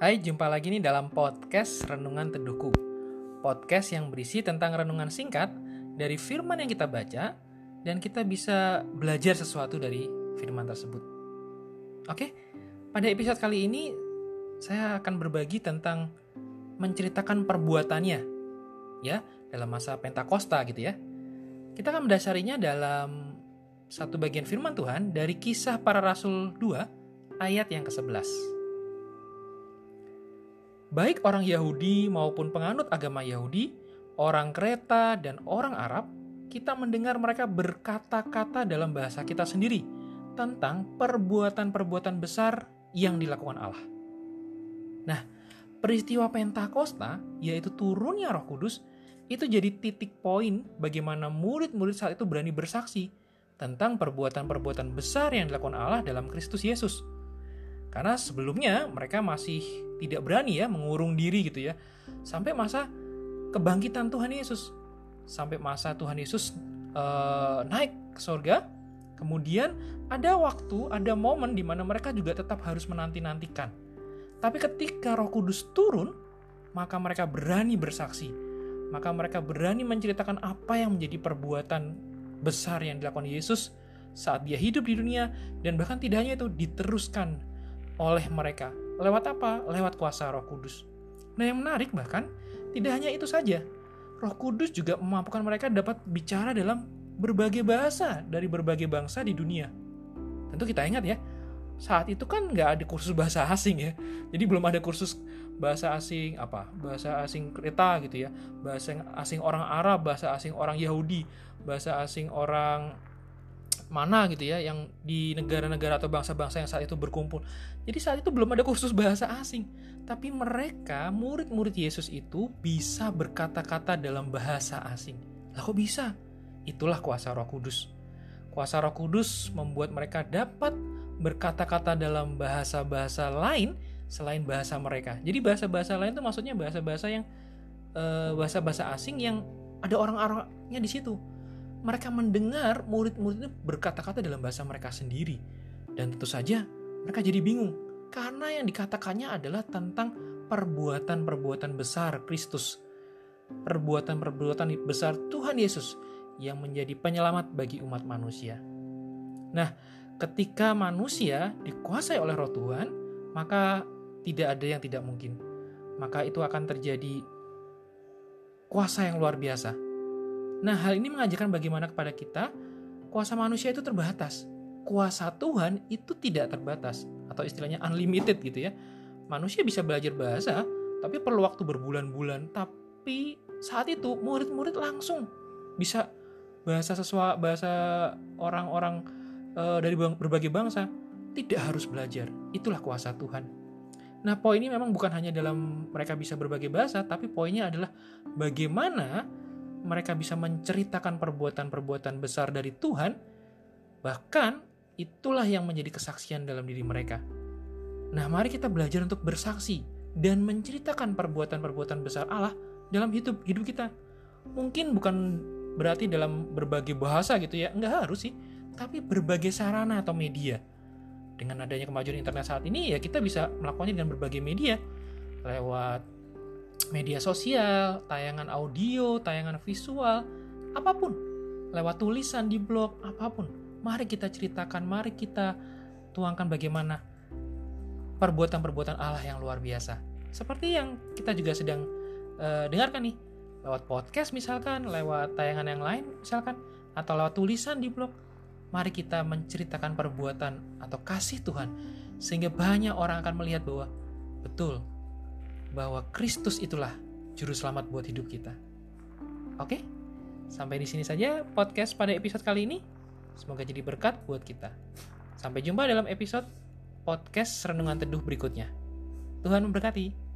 Hai, jumpa lagi nih dalam podcast Renungan Teduhku. Podcast yang berisi tentang renungan singkat dari firman yang kita baca dan kita bisa belajar sesuatu dari firman tersebut. Oke, pada episode kali ini saya akan berbagi tentang menceritakan perbuatannya ya dalam masa Pentakosta gitu ya. Kita akan mendasarinya dalam satu bagian firman Tuhan dari kisah para rasul 2 ayat yang ke-11 baik orang Yahudi maupun penganut agama Yahudi, orang Kreta, dan orang Arab, kita mendengar mereka berkata-kata dalam bahasa kita sendiri tentang perbuatan-perbuatan besar yang dilakukan Allah. Nah, peristiwa Pentakosta, yaitu turunnya Roh Kudus, itu jadi titik poin bagaimana murid-murid saat itu berani bersaksi tentang perbuatan-perbuatan besar yang dilakukan Allah dalam Kristus Yesus. Karena sebelumnya mereka masih tidak berani ya mengurung diri gitu ya. Sampai masa kebangkitan Tuhan Yesus. Sampai masa Tuhan Yesus uh, naik ke surga. Kemudian ada waktu, ada momen di mana mereka juga tetap harus menanti-nantikan. Tapi ketika Roh Kudus turun, maka mereka berani bersaksi. Maka mereka berani menceritakan apa yang menjadi perbuatan besar yang dilakukan Yesus saat dia hidup di dunia dan bahkan tidak hanya itu diteruskan oleh mereka. Lewat apa? Lewat kuasa Roh Kudus. Nah, yang menarik bahkan tidak hanya itu saja. Roh Kudus juga memampukan mereka dapat bicara dalam berbagai bahasa dari berbagai bangsa di dunia. Tentu kita ingat ya, saat itu kan nggak ada kursus bahasa asing ya. Jadi belum ada kursus bahasa asing apa bahasa asing Kreta gitu ya bahasa asing orang Arab bahasa asing orang Yahudi bahasa asing orang mana gitu ya yang di negara-negara atau bangsa-bangsa yang saat itu berkumpul. Jadi saat itu belum ada kursus bahasa asing, tapi mereka murid-murid Yesus itu bisa berkata-kata dalam bahasa asing. Lah kok bisa? Itulah kuasa Roh Kudus. Kuasa Roh Kudus membuat mereka dapat berkata-kata dalam bahasa-bahasa lain selain bahasa mereka. Jadi bahasa-bahasa lain itu maksudnya bahasa-bahasa yang eh, bahasa-bahasa asing yang ada orang-orangnya di situ mereka mendengar murid-murid itu berkata-kata dalam bahasa mereka sendiri. Dan tentu saja mereka jadi bingung karena yang dikatakannya adalah tentang perbuatan-perbuatan besar Kristus. Perbuatan-perbuatan besar Tuhan Yesus yang menjadi penyelamat bagi umat manusia. Nah, ketika manusia dikuasai oleh roh Tuhan, maka tidak ada yang tidak mungkin. Maka itu akan terjadi kuasa yang luar biasa Nah, hal ini mengajarkan bagaimana kepada kita kuasa manusia itu terbatas. Kuasa Tuhan itu tidak terbatas atau istilahnya unlimited gitu ya. Manusia bisa belajar bahasa, tapi perlu waktu berbulan-bulan. Tapi saat itu murid-murid langsung bisa bahasa sesuai bahasa orang-orang e, dari berbagai bangsa tidak harus belajar. Itulah kuasa Tuhan. Nah, poin ini memang bukan hanya dalam mereka bisa berbagai bahasa, tapi poinnya adalah bagaimana mereka bisa menceritakan perbuatan-perbuatan besar dari Tuhan, bahkan itulah yang menjadi kesaksian dalam diri mereka. Nah, mari kita belajar untuk bersaksi dan menceritakan perbuatan-perbuatan besar Allah dalam hidup hidup kita. Mungkin bukan berarti dalam berbagai bahasa gitu ya, enggak harus sih, tapi berbagai sarana atau media. Dengan adanya kemajuan internet saat ini ya kita bisa melakukannya dengan berbagai media lewat media sosial, tayangan audio, tayangan visual, apa pun. Lewat tulisan di blog, apa pun. Mari kita ceritakan, mari kita tuangkan bagaimana perbuatan-perbuatan Allah yang luar biasa. Seperti yang kita juga sedang uh, dengarkan nih, lewat podcast misalkan, lewat tayangan yang lain misalkan, atau lewat tulisan di blog. Mari kita menceritakan perbuatan atau kasih Tuhan, sehingga banyak orang akan melihat bahwa betul bahwa Kristus itulah juru selamat buat hidup kita. Oke? Sampai di sini saja podcast pada episode kali ini. Semoga jadi berkat buat kita. Sampai jumpa dalam episode podcast Renungan Teduh berikutnya. Tuhan memberkati.